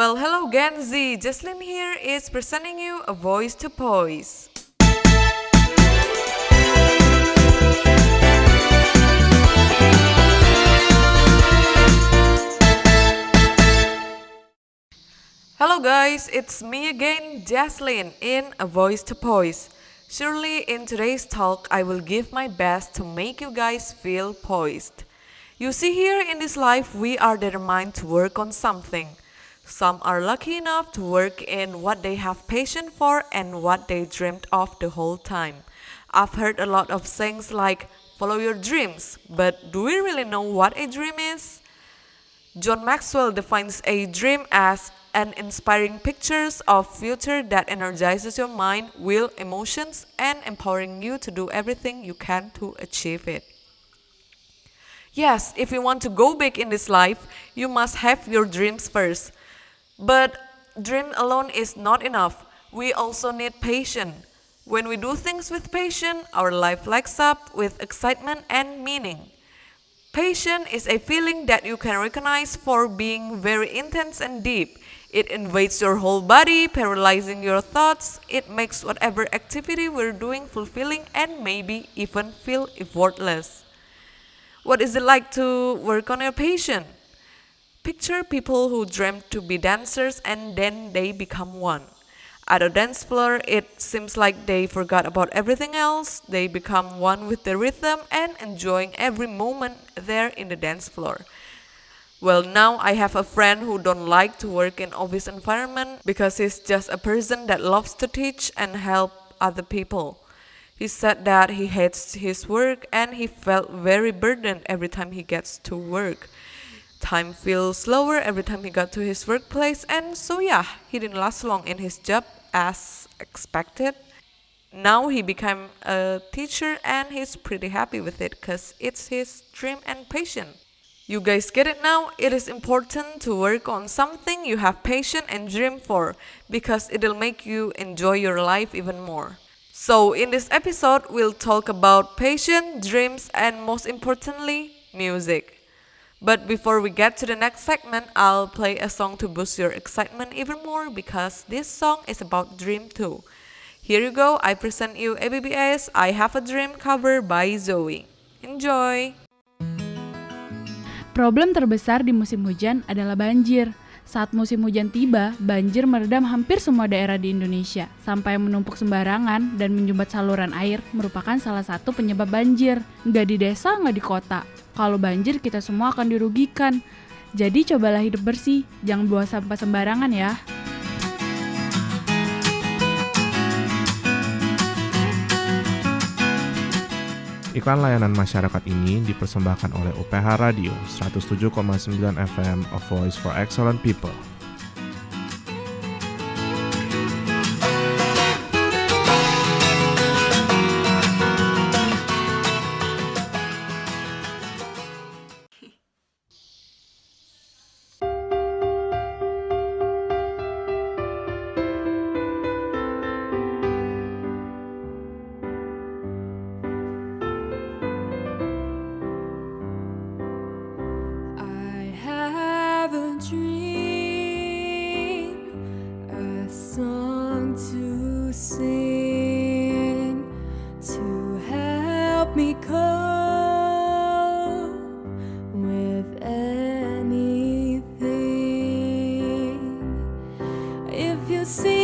Well, hello Gen Z. Jesslyn here is presenting you a voice to poise. Hello guys, it's me again, Jesslyn, in A Voice to Poise. Surely in today's talk, I will give my best to make you guys feel poised. You see, here in this life, we are determined to work on something. Some are lucky enough to work in what they have passion for and what they dreamed of the whole time. I've heard a lot of things like follow your dreams, but do we really know what a dream is? John Maxwell defines a dream as an inspiring pictures of future that energizes your mind, will, emotions, and empowering you to do everything you can to achieve it. Yes, if you want to go big in this life, you must have your dreams first. But dream alone is not enough. We also need patience. When we do things with patience, our life lights up with excitement and meaning. Patience is a feeling that you can recognize for being very intense and deep. It invades your whole body, paralyzing your thoughts. It makes whatever activity we're doing fulfilling and maybe even feel effortless. What is it like to work on your passion? Picture people who dream to be dancers and then they become one. At a dance floor, it seems like they forgot about everything else. They become one with the rhythm and enjoying every moment there in the dance floor. Well, now I have a friend who don't like to work in office environment because he's just a person that loves to teach and help other people. He said that he hates his work and he felt very burdened every time he gets to work. Time feels slower every time he got to his workplace and so yeah, he didn't last long in his job as expected. Now he became a teacher and he's pretty happy with it cuz it's his dream and passion. You guys get it now? It is important to work on something you have passion and dream for because it'll make you enjoy your life even more. So, in this episode, we'll talk about passion, dreams, and most importantly, music. But before we get to the next segment, I'll play a song to boost your excitement even more because this song is about dream too. Here you go, I present you ABBS I Have a Dream cover by Zoe. Enjoy! Problem terbesar di musim hujan adalah banjir. Saat musim hujan tiba, banjir meredam hampir semua daerah di Indonesia, sampai menumpuk sembarangan dan menyumbat saluran air merupakan salah satu penyebab banjir. Nggak di desa, nggak di kota. Kalau banjir, kita semua akan dirugikan. Jadi cobalah hidup bersih, jangan buang sampah sembarangan ya. Iklan layanan masyarakat ini dipersembahkan oleh UPH Radio 107,9 FM A Voice for Excellent People. See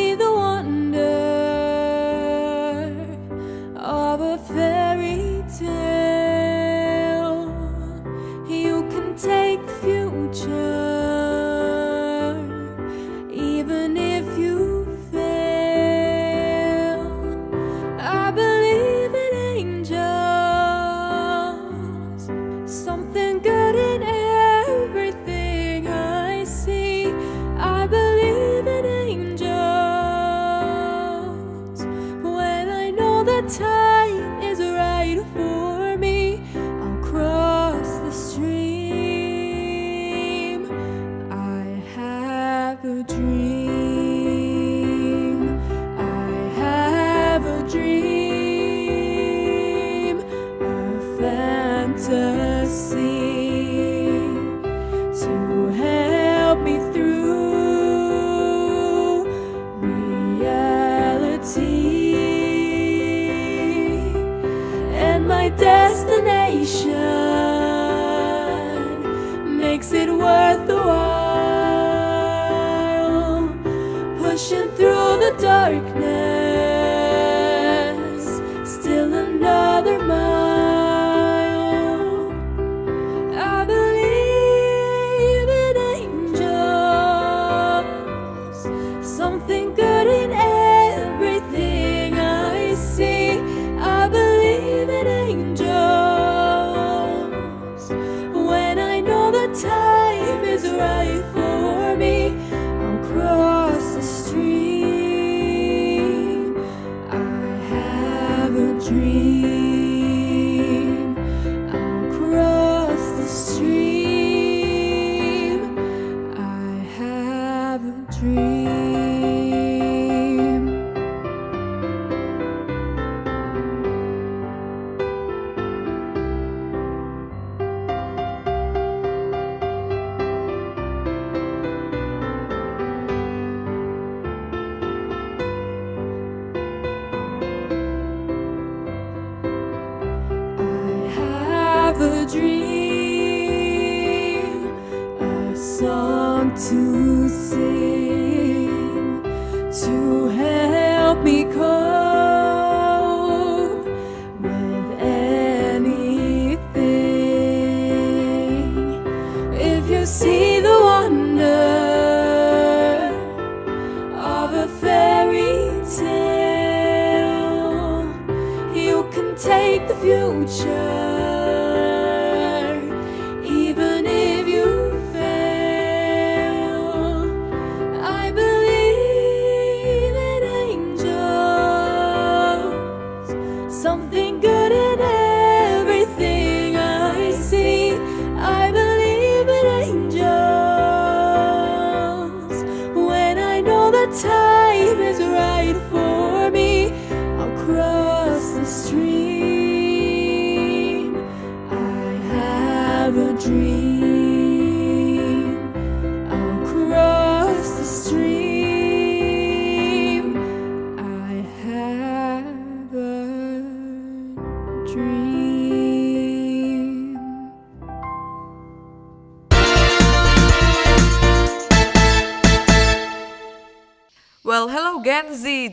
dream.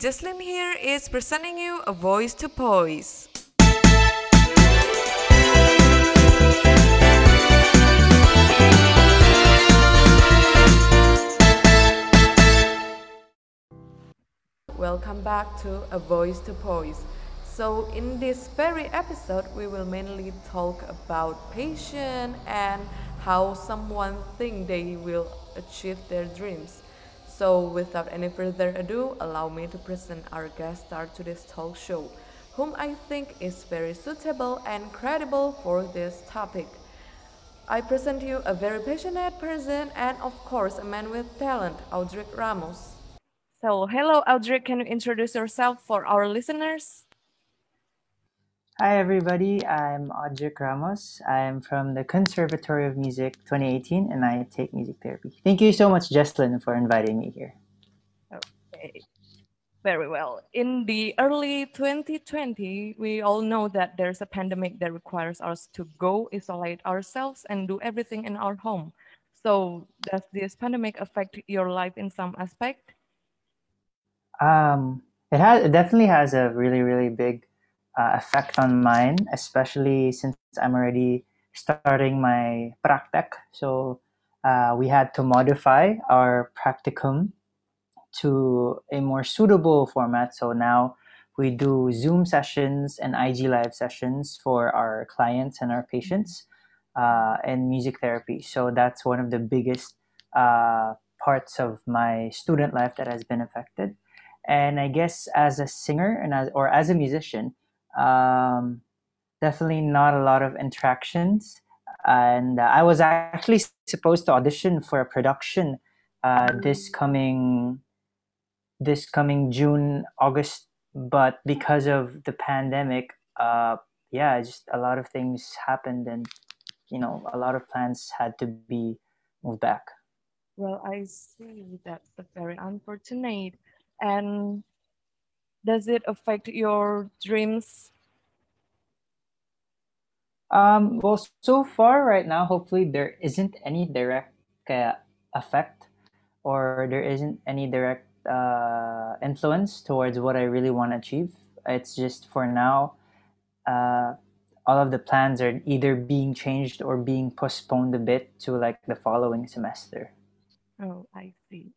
Jesslyn here is presenting you a voice to poise. Welcome back to A Voice to Poise. So, in this very episode, we will mainly talk about patience and how someone think they will achieve their dreams. So, without any further ado, allow me to present our guest star to this talk show, whom I think is very suitable and credible for this topic. I present you a very passionate person and, of course, a man with talent, Audric Ramos. So, hello, Audric. Can you introduce yourself for our listeners? Hi, everybody. I'm Audric Ramos. I'm from the Conservatory of Music 2018 and I take music therapy. Thank you so much, Jesslyn, for inviting me here. Okay. Very well. In the early 2020, we all know that there's a pandemic that requires us to go isolate ourselves and do everything in our home. So, does this pandemic affect your life in some aspect? Um, it has it definitely has a really, really big uh, effect on mine, especially since I'm already starting my practic. So uh, we had to modify our practicum to a more suitable format. So now we do Zoom sessions and IG live sessions for our clients and our patients uh, and music therapy. So that's one of the biggest uh, parts of my student life that has been affected. And I guess as a singer and as or as a musician, um, definitely not a lot of interactions. And uh, I was actually supposed to audition for a production uh, this coming this coming June, August, but because of the pandemic, uh, yeah, just a lot of things happened, and you know, a lot of plans had to be moved back. Well, I see that's very unfortunate. And does it affect your dreams? Um, well, so far right now, hopefully there isn't any direct uh, effect or there isn't any direct uh, influence towards what I really want to achieve. It's just for now, uh, all of the plans are either being changed or being postponed a bit to like the following semester. Oh, I see.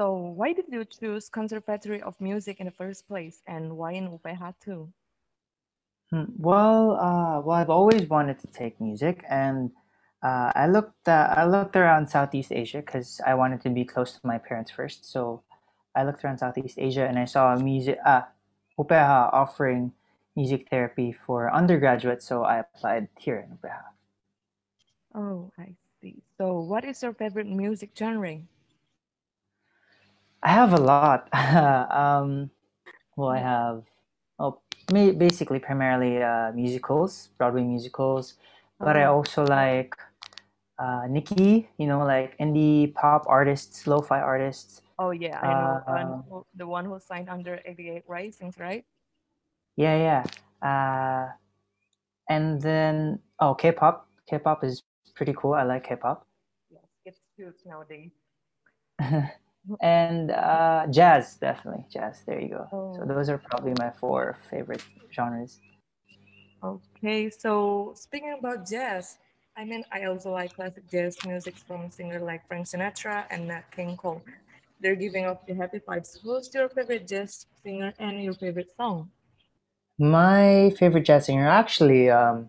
So, why did you choose Conservatory of Music in the first place, and why in UPH too? Hmm, Well, uh, well, I've always wanted to take music, and uh, I looked uh, I looked around Southeast Asia because I wanted to be close to my parents first. So I looked around Southeast Asia, and I saw a music uh, UPH offering music therapy for undergraduates. So I applied here in UPH. Oh, I see. So, what is your favorite music genre? I have a lot. um, well, I have ma- basically primarily uh, musicals, Broadway musicals, but I Oh, also like uh, Niki, you know, like indie pop artists, lo-fi artists. oh yeah, I know. Uh, And who- the one who signed under 88 Risings, right? yeah, yeah. Uh, and then oh, K-pop. K-pop is pretty cool. I like K-pop. Yes, it's huge nowadays. and uh, jazz, definitely jazz. There you go. So Oh. those are probably my four favorite genres. Okay, so speaking about jazz, I mean, I also like classic jazz music from singer like Frank Sinatra and Nat King Cole. They're giving off the happy vibes. Who's your favorite jazz singer and your favorite song? My favorite jazz singer, actually, um,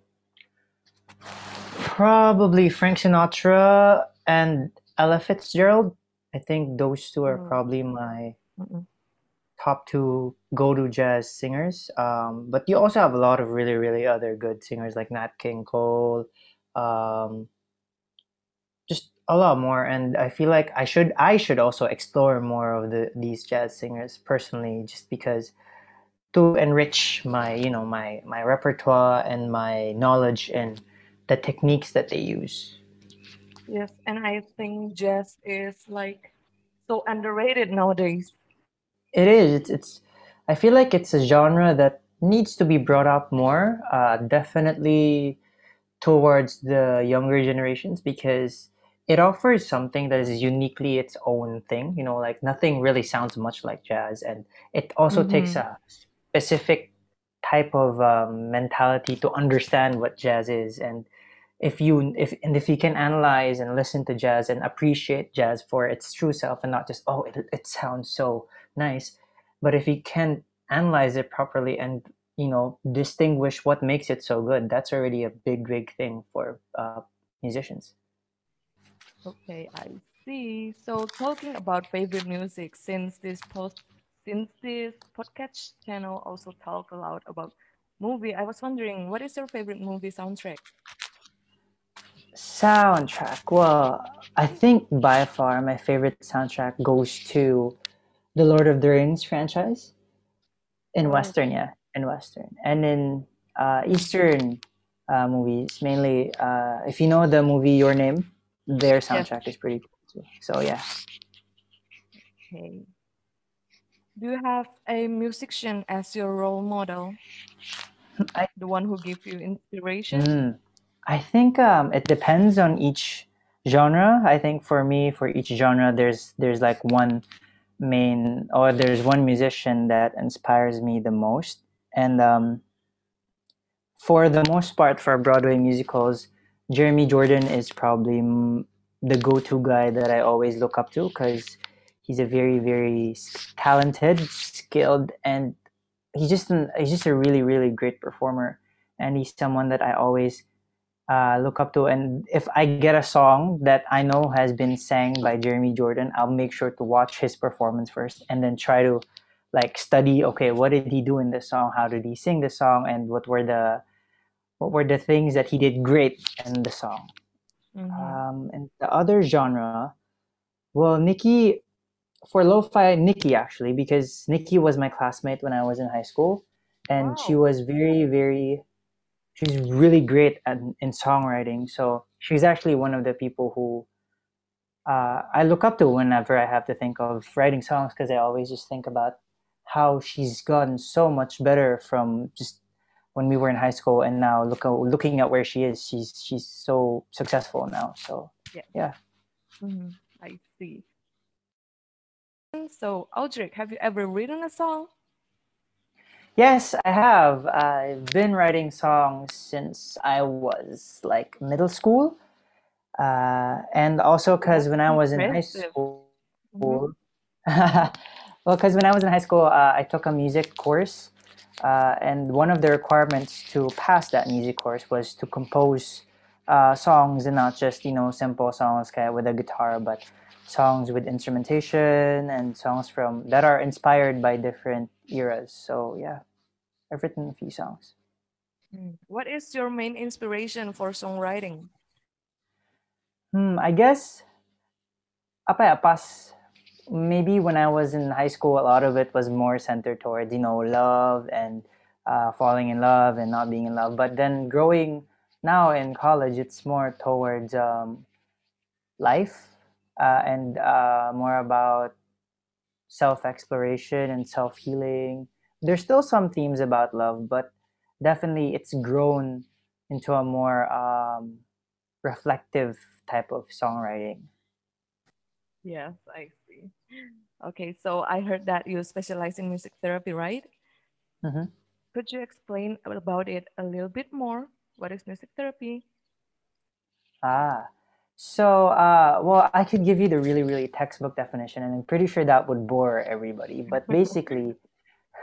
probably Frank Sinatra and Ella Fitzgerald. I think those two are Mm, probably my mm-mm. top two go-to jazz singers. Um, but you also have a lot of really, really other good singers like Nat King Cole, um, just a lot more. And I feel like I should I should also explore more of the these jazz singers personally, just because to enrich my you know my my repertoire and my knowledge and the techniques that they use. Yes, and I think jazz is like so underrated nowadays. It is. It's, it's I feel like it's a genre that needs to be brought up more. Uh, definitely towards the younger generations because it offers something that is uniquely its own thing. You know, like nothing really sounds much like jazz, and it also takes Mm-hmm. a specific type of um, mentality to understand what jazz is and if you if and if you can analyze and listen to jazz and appreciate jazz for its true self and not just oh it, it sounds so nice but if you can analyze it properly and you know distinguish what makes it so good that's already a big big thing for uh, musicians Okay, I see. So talking about favorite music, since this post since this podcast channel also talk a lot about movie, I was wondering what is your favorite movie soundtrack? Soundtrack. Well i think by far my favorite soundtrack goes to the lord of the rings franchise in Oh, western yeah in western. And in uh, eastern uh, movies mainly uh, if you know the movie your name their soundtrack is pretty cool too. So yeah. Okay. Do you have a musician as your role model, I, the one who gives you inspiration? mm, I think um, it depends on each genre. I think for me for each genre there's there's like one main or there's one musician that inspires me the most. And um, for the most part for broadway musicals jeremy jordan is probably the go-to guy that i always look up to because he's a very very talented skilled and he's just an, he's just a really really great performer. And he's someone that i always uh, look up to. And if i get a song that i know has been sang by jeremy jordan i'll make sure to watch his performance first and then try to like study okay what did he do in this song? How did he sing the song? And what were the what were the things that he did great in the song? Mm-hmm. um, and the other genre well Niki for lo-fi Niki actually because Niki was my classmate when i was in high school. And she was very very she's really great at, in songwriting so she's actually one of the people who uh, i look up to whenever i have to think of writing songs because i always just think about how she's gotten so much better from just when we were in high school and now look looking at where she is she's she's so successful now so Yeah. yeah Mhm. I see. So, Audric, have you ever written a song? Yes, I have. I've been writing songs since I was like middle school. Uh, and also because when I was in high school, Mhm. well, because when I was in high school, uh, I took a music course. Uh, and one of the requirements to pass that music course was to compose uh, songs and not just, you know, simple songs kind of with a guitar, but songs with instrumentation and songs from that are inspired by different eras. So, yeah. I've written a few songs. What is your main inspiration for songwriting? Hmm, I guess apa ya, pas maybe when I was in high school, a lot of it was more centered towards you know love and uh, falling in love and not being in love. But then growing now in college, it's more towards um, life uh, and uh, more about self exploration and self healing. There's still some themes about love, but definitely it's grown into a more um, reflective type of songwriting. Yes, I see. Okay, so I heard that you specialize in music therapy, right? Mhm. Could you explain about it a little bit more? What is music therapy? Ah, so uh, well, I could give you the really, really textbook definition, and I'm pretty sure that would bore everybody. But basically,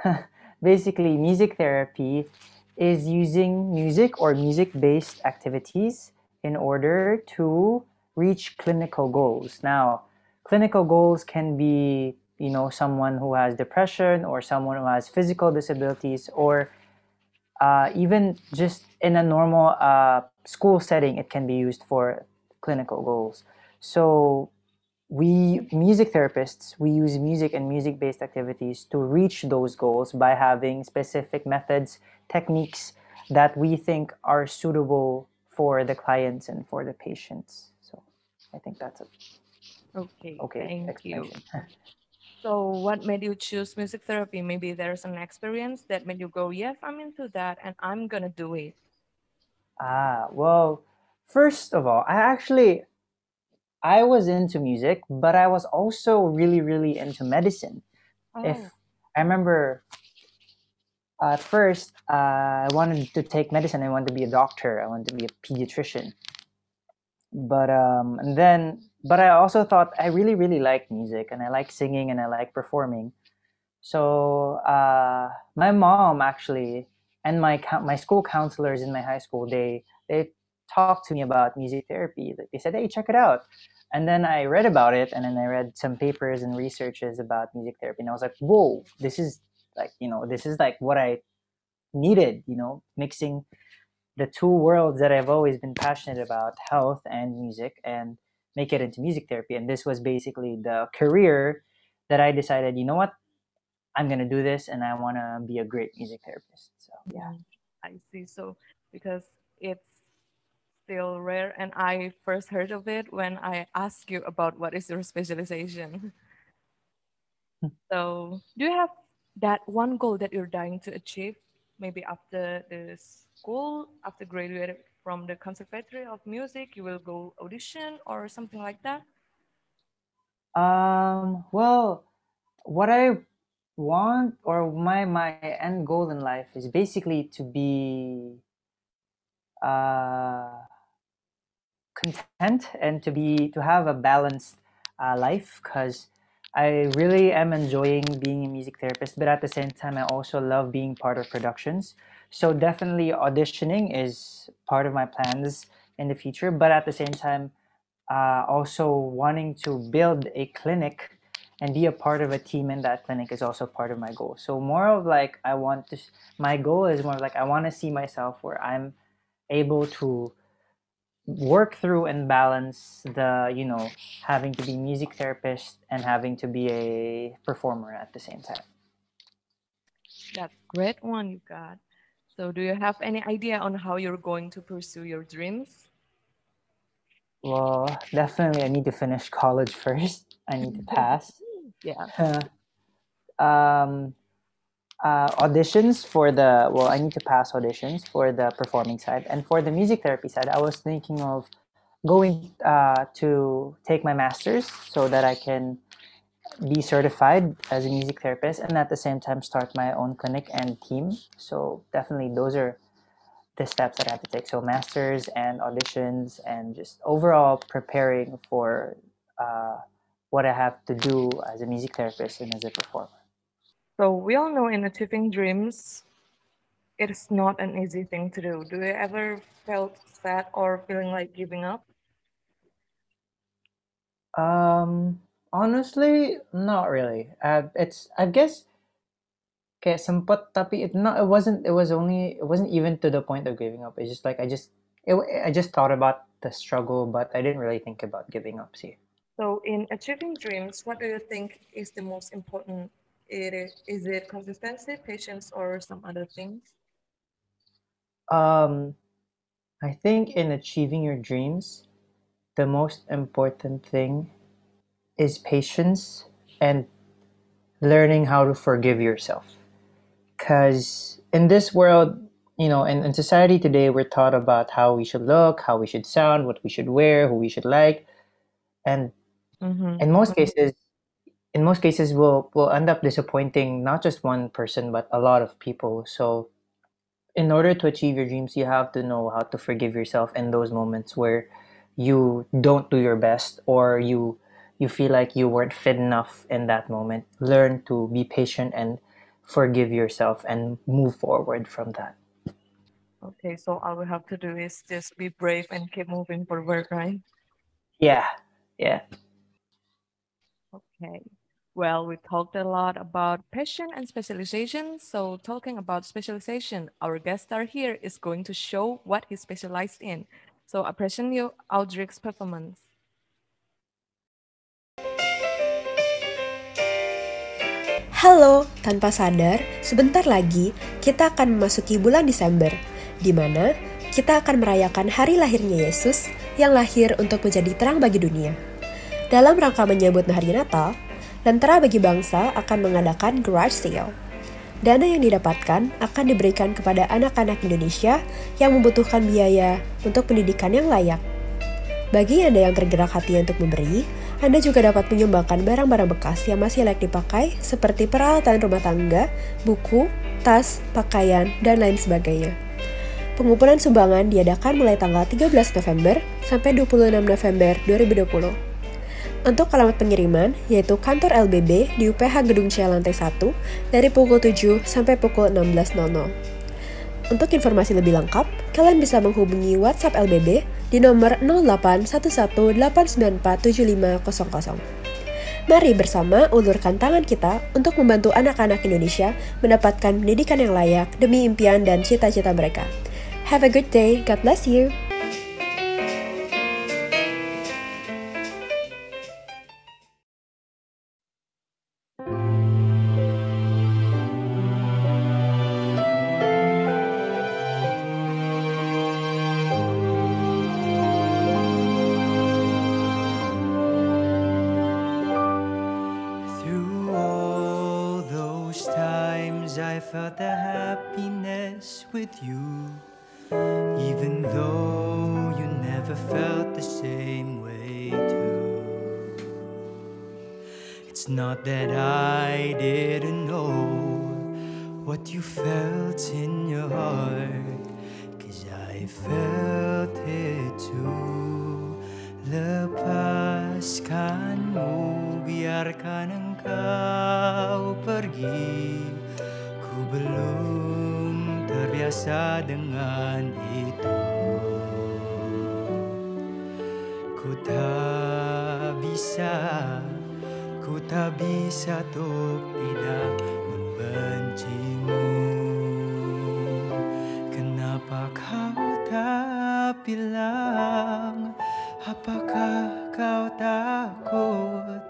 basically, music therapy is using music or music-based activities in order to reach clinical goals. Now, clinical goals can be, you know, someone who has depression or someone who has physical disabilities or uh, even just in a normal uh, school setting, it can be used for clinical goals. So we music therapists we use music and music based activities to reach those goals by having specific methods techniques that we think are suitable for the clients and for the patients so i think that's a Okay, okay thank you. So, what made you choose music therapy? Maybe there's an experience that made you go, yes, I'm into that and I'm gonna do it. ah well first of all i actually i was into music but i was also really really into medicine if Oh, I remember at first uh, I wanted to take medicine. I wanted to be a doctor. I wanted to be a pediatrician. But um, and then, but I also thought I really really like music and I like singing and I like performing. So uh, my mom actually and my my school counselors in my high school they they talked to me about music therapy. Like they said, "Hey, check it out." And then I read about it, and then I read some papers and researches about music therapy, and I was like, "Whoa, this is like you know this is like what I needed." You know, mixing the two worlds that I've always been passionate about, health and music, and make it into music therapy. And this was basically the career that I decided, you know what, I'm gonna do this, and I want to be a great music therapist. So yeah. mm, I see. So, because it's still rare, and I first heard of it when I asked you about what is your specialization. Hmm. So, do you have that one goal that you're dying to achieve? Maybe after the school, after graduating from the Conservatory of Music, you will go audition or something like that? Um. Well, what I want or my my end goal in life is basically to be uh content and to be to have a balanced uh, life because I really am enjoying being a music therapist, but at the same time, I also love being part of productions. So definitely auditioning is part of my plans in the future, but at the same time, uh, also wanting to build a clinic and be a part of a team in that clinic is also part of my goal. So more of like I want to, my goal is more like I want to see myself where I'm able to work through and balance the you know having to be music therapist and having to be a performer at the same time That's great one you got. So, do you have any idea on how you're going to pursue your dreams? well definitely i need to finish college first i need to pass Yeah. um uh, auditions for the well i need to pass auditions for the performing side and for the music therapy side i was thinking of going uh, to take my master's so that i can be certified as a music therapist and at the same time start my own clinic and team. So definitely those are the steps that I have to take. So masters and auditions and just overall preparing for uh, what I have to do as a music therapist and as a performer. So, we all know in achieving dreams, it's not an easy thing to do. Do you ever felt sad or feeling like giving up? Um, honestly, not really. Uh, it's I guess kaya sempat tapi it not it wasn't it was only it wasn't even to the point of giving up. It's just like I just it, I just thought about the struggle, but I didn't really think about giving up. See. So, in achieving dreams, what do you think is the most important? It is, is it consistency, patience, or some other things? Um, I think in achieving your dreams, the most important thing is patience and learning how to forgive yourself. Because in this world, you know, in, in society today, we're taught about how we should look, how we should sound, what we should wear, who we should like. And Mhm. in most Mhm. cases in most cases will will end up disappointing not just one person but a lot of people so in order to achieve your dreams you have to know how to forgive yourself in those moments where you don't do your best or you you feel like you weren't fit enough in that moment learn to be patient and forgive yourself and move forward from that Okay, so all we have to do is just be brave and keep moving forward, right? yeah yeah Okay. Well, we talked a lot about passion and specialization. So, talking about specialization, our guest star here is going to show what he specialized in. So, present you Audrey's performance. Halo, tanpa sadar, sebentar lagi kita akan memasuki bulan Desember, di mana kita akan merayakan hari lahirnya Yesus yang lahir untuk menjadi terang bagi dunia. Dalam rangka menyambut hari Natal, Lentera Bagi Bangsa akan mengadakan garage sale. Dana yang didapatkan akan diberikan kepada anak-anak Indonesia yang membutuhkan biaya untuk pendidikan yang layak. Bagi Anda yang tergerak hati untuk memberi, Anda juga dapat menyumbangkan barang-barang bekas yang masih layak dipakai seperti peralatan rumah tangga, buku, tas, pakaian, dan lain sebagainya. Pengumpulan sumbangan diadakan mulai tanggal 13 November sampai 26 November 2020. Untuk alamat pengiriman, yaitu kantor LBB di UPH Gedung C lantai 1 dari pukul 7 sampai pukul 16.00. Untuk informasi lebih lengkap, kalian bisa menghubungi WhatsApp LBB di nomor 0811894750. Mari bersama ulurkan tangan kita untuk membantu anak-anak Indonesia mendapatkan pendidikan yang layak demi impian dan cita-cita mereka. Have a good day. God bless you. Engkau pergi. Ku belum terbiasa dengan itu. Ku tak bisa, ku tak bisa untuk tidak membencimu. Kenapa kau tak bilang? Apakah kau takut?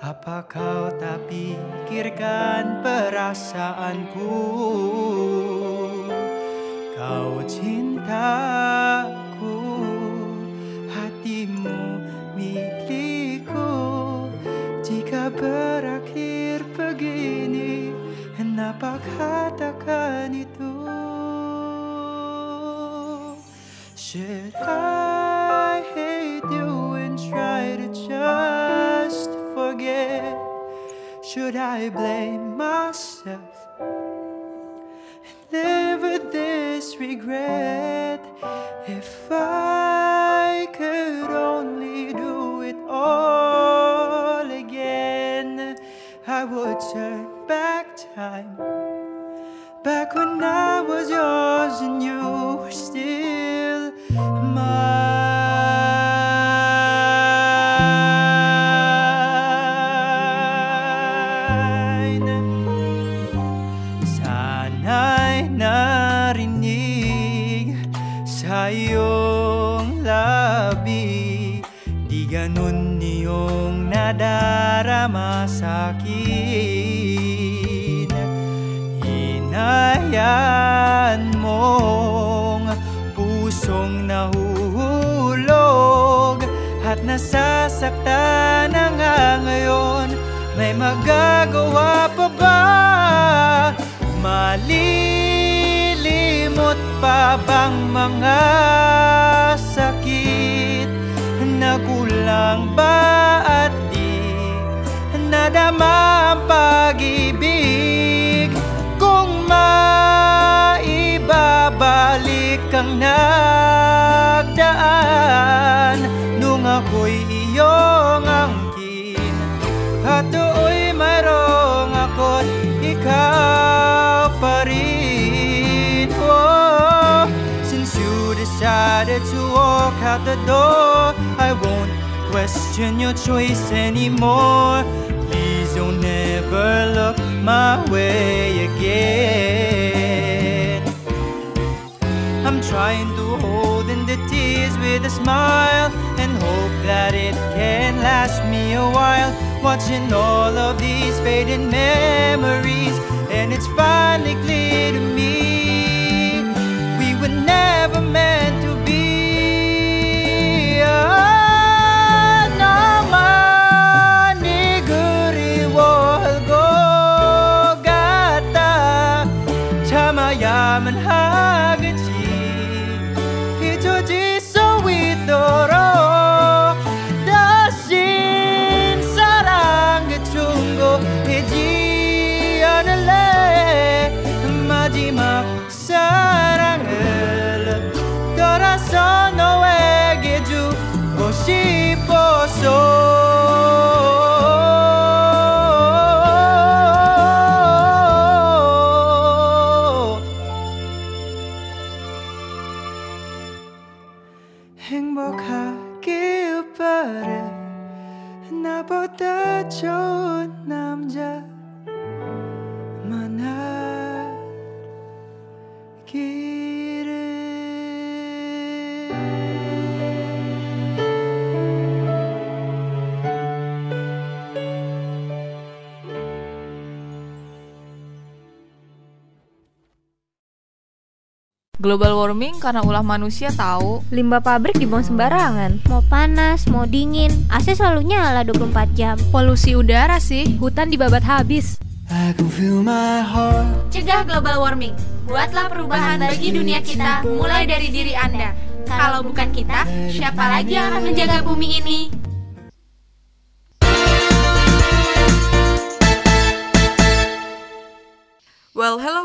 Apa kau tak pikirkan perasaanku? Kau cintaku, hatimu milikku. Jika berakhir begini, kenapa katakan itu? Should I Should I blame myself and live with this regret? If I could only do it all again, I would turn back time. Back when I was yours and you were still nasasaktan na nga ngayon. May magagawa pa question your choice anymore. Please don't ever look my way again. I'm trying to hold in the tears with a smile and hope that it can last me a while. Watching all of these fading memories, and it's finally clear to me Global warming karena ulah manusia tahu. Limbah pabrik dibuang sembarangan. Mau panas, mau dingin, AC selalu nyala 24 jam. Polusi udara sih, hutan dibabat habis. I can feel my heart Cegah global warming. Buatlah perubahan bagi dunia kita mulai dari diri Anda. Kalau bukan kita, siapa lagi yang akan menjaga bumi ini?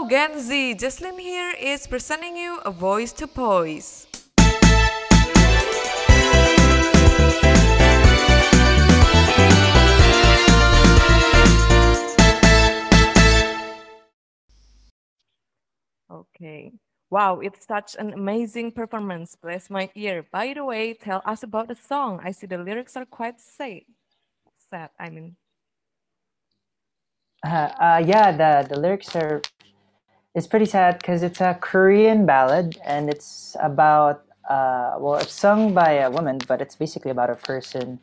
Hello Gen Z. Jesslyn here is presenting you a voice to poise. Okay. Wow, it's such an amazing performance. Bless my ear. By the way, tell us about the song. I see the lyrics are quite sad. Sad, I mean. Uh, uh, yeah, the the lyrics are it's pretty sad because it's a Korean ballad and it's about uh, well, it's sung by a woman, but it's basically about a person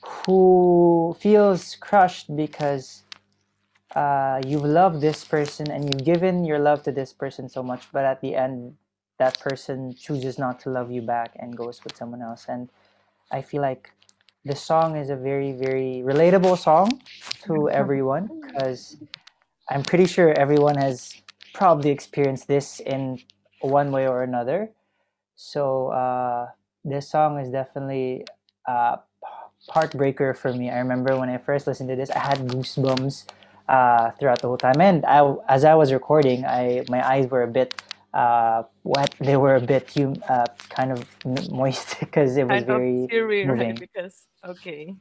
who feels crushed because uh, you've loved this person and you've given your love to this person so much, but at the end, that person chooses not to love you back and goes with someone else. And I feel like the song is a very, very relatable song to everyone because I'm pretty sure everyone has probably experienced this in one way or another. So uh, this song is definitely a heartbreaker for me. I remember when I first listened to this, I had goosebumps uh, throughout the whole time. And I, as I was recording, I my eyes were a bit uh, wet. They were a bit hum- uh, kind of moist because it was very teary, moving. right? Because okay,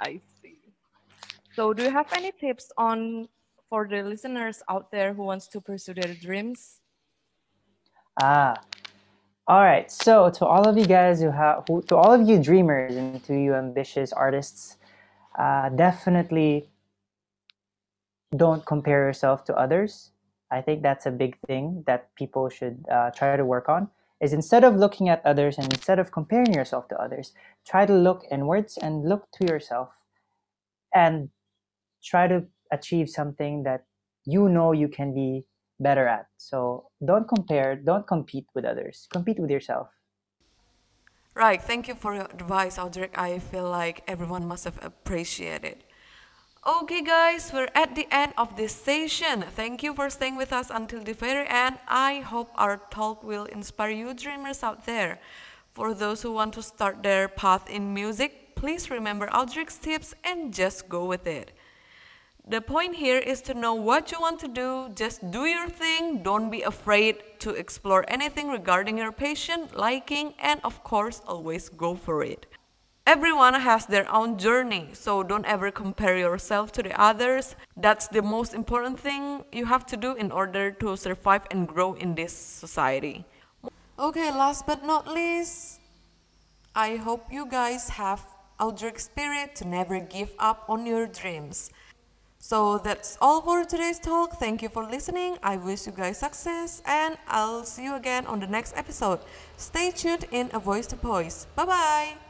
I see. So, do you have any tips on for the listeners out there who wants to pursue their dreams? Ah, all right. So to all of you guys who have, who, to all of you dreamers and to you ambitious artists, uh, definitely don't compare yourself to others. I think that's a big thing that people should uh, try to work on. Is instead of looking at others and instead of comparing yourself to others, try to look inwards and look to yourself, and try to achieve something that you know you can be better at. So don't compare, don't compete with others. Compete with yourself. Right. Thank you for your advice, Audric. I feel like everyone must have appreciated. Okay, guys, we're at the end of this session. Thank you for staying with us until the very end. I hope our talk will inspire you dreamers out there. For those who want to start their path in music, please remember Audric's tips and just go with it. The point here is to know what you want to do. Just do your thing. Don't be afraid to explore anything regarding your patient, liking, and of course, always go for it. Everyone has their own journey, so don't ever compare yourself to the others. That's the most important thing you have to do in order to survive and grow in this society. Okay, last but not least, I hope you guys have outdoor spirit to never give up on your dreams. So that's all for today's talk. Thank you for listening. I wish you guys success and I'll see you again on the next episode. Stay tuned in A Voice to Poise. Bye bye.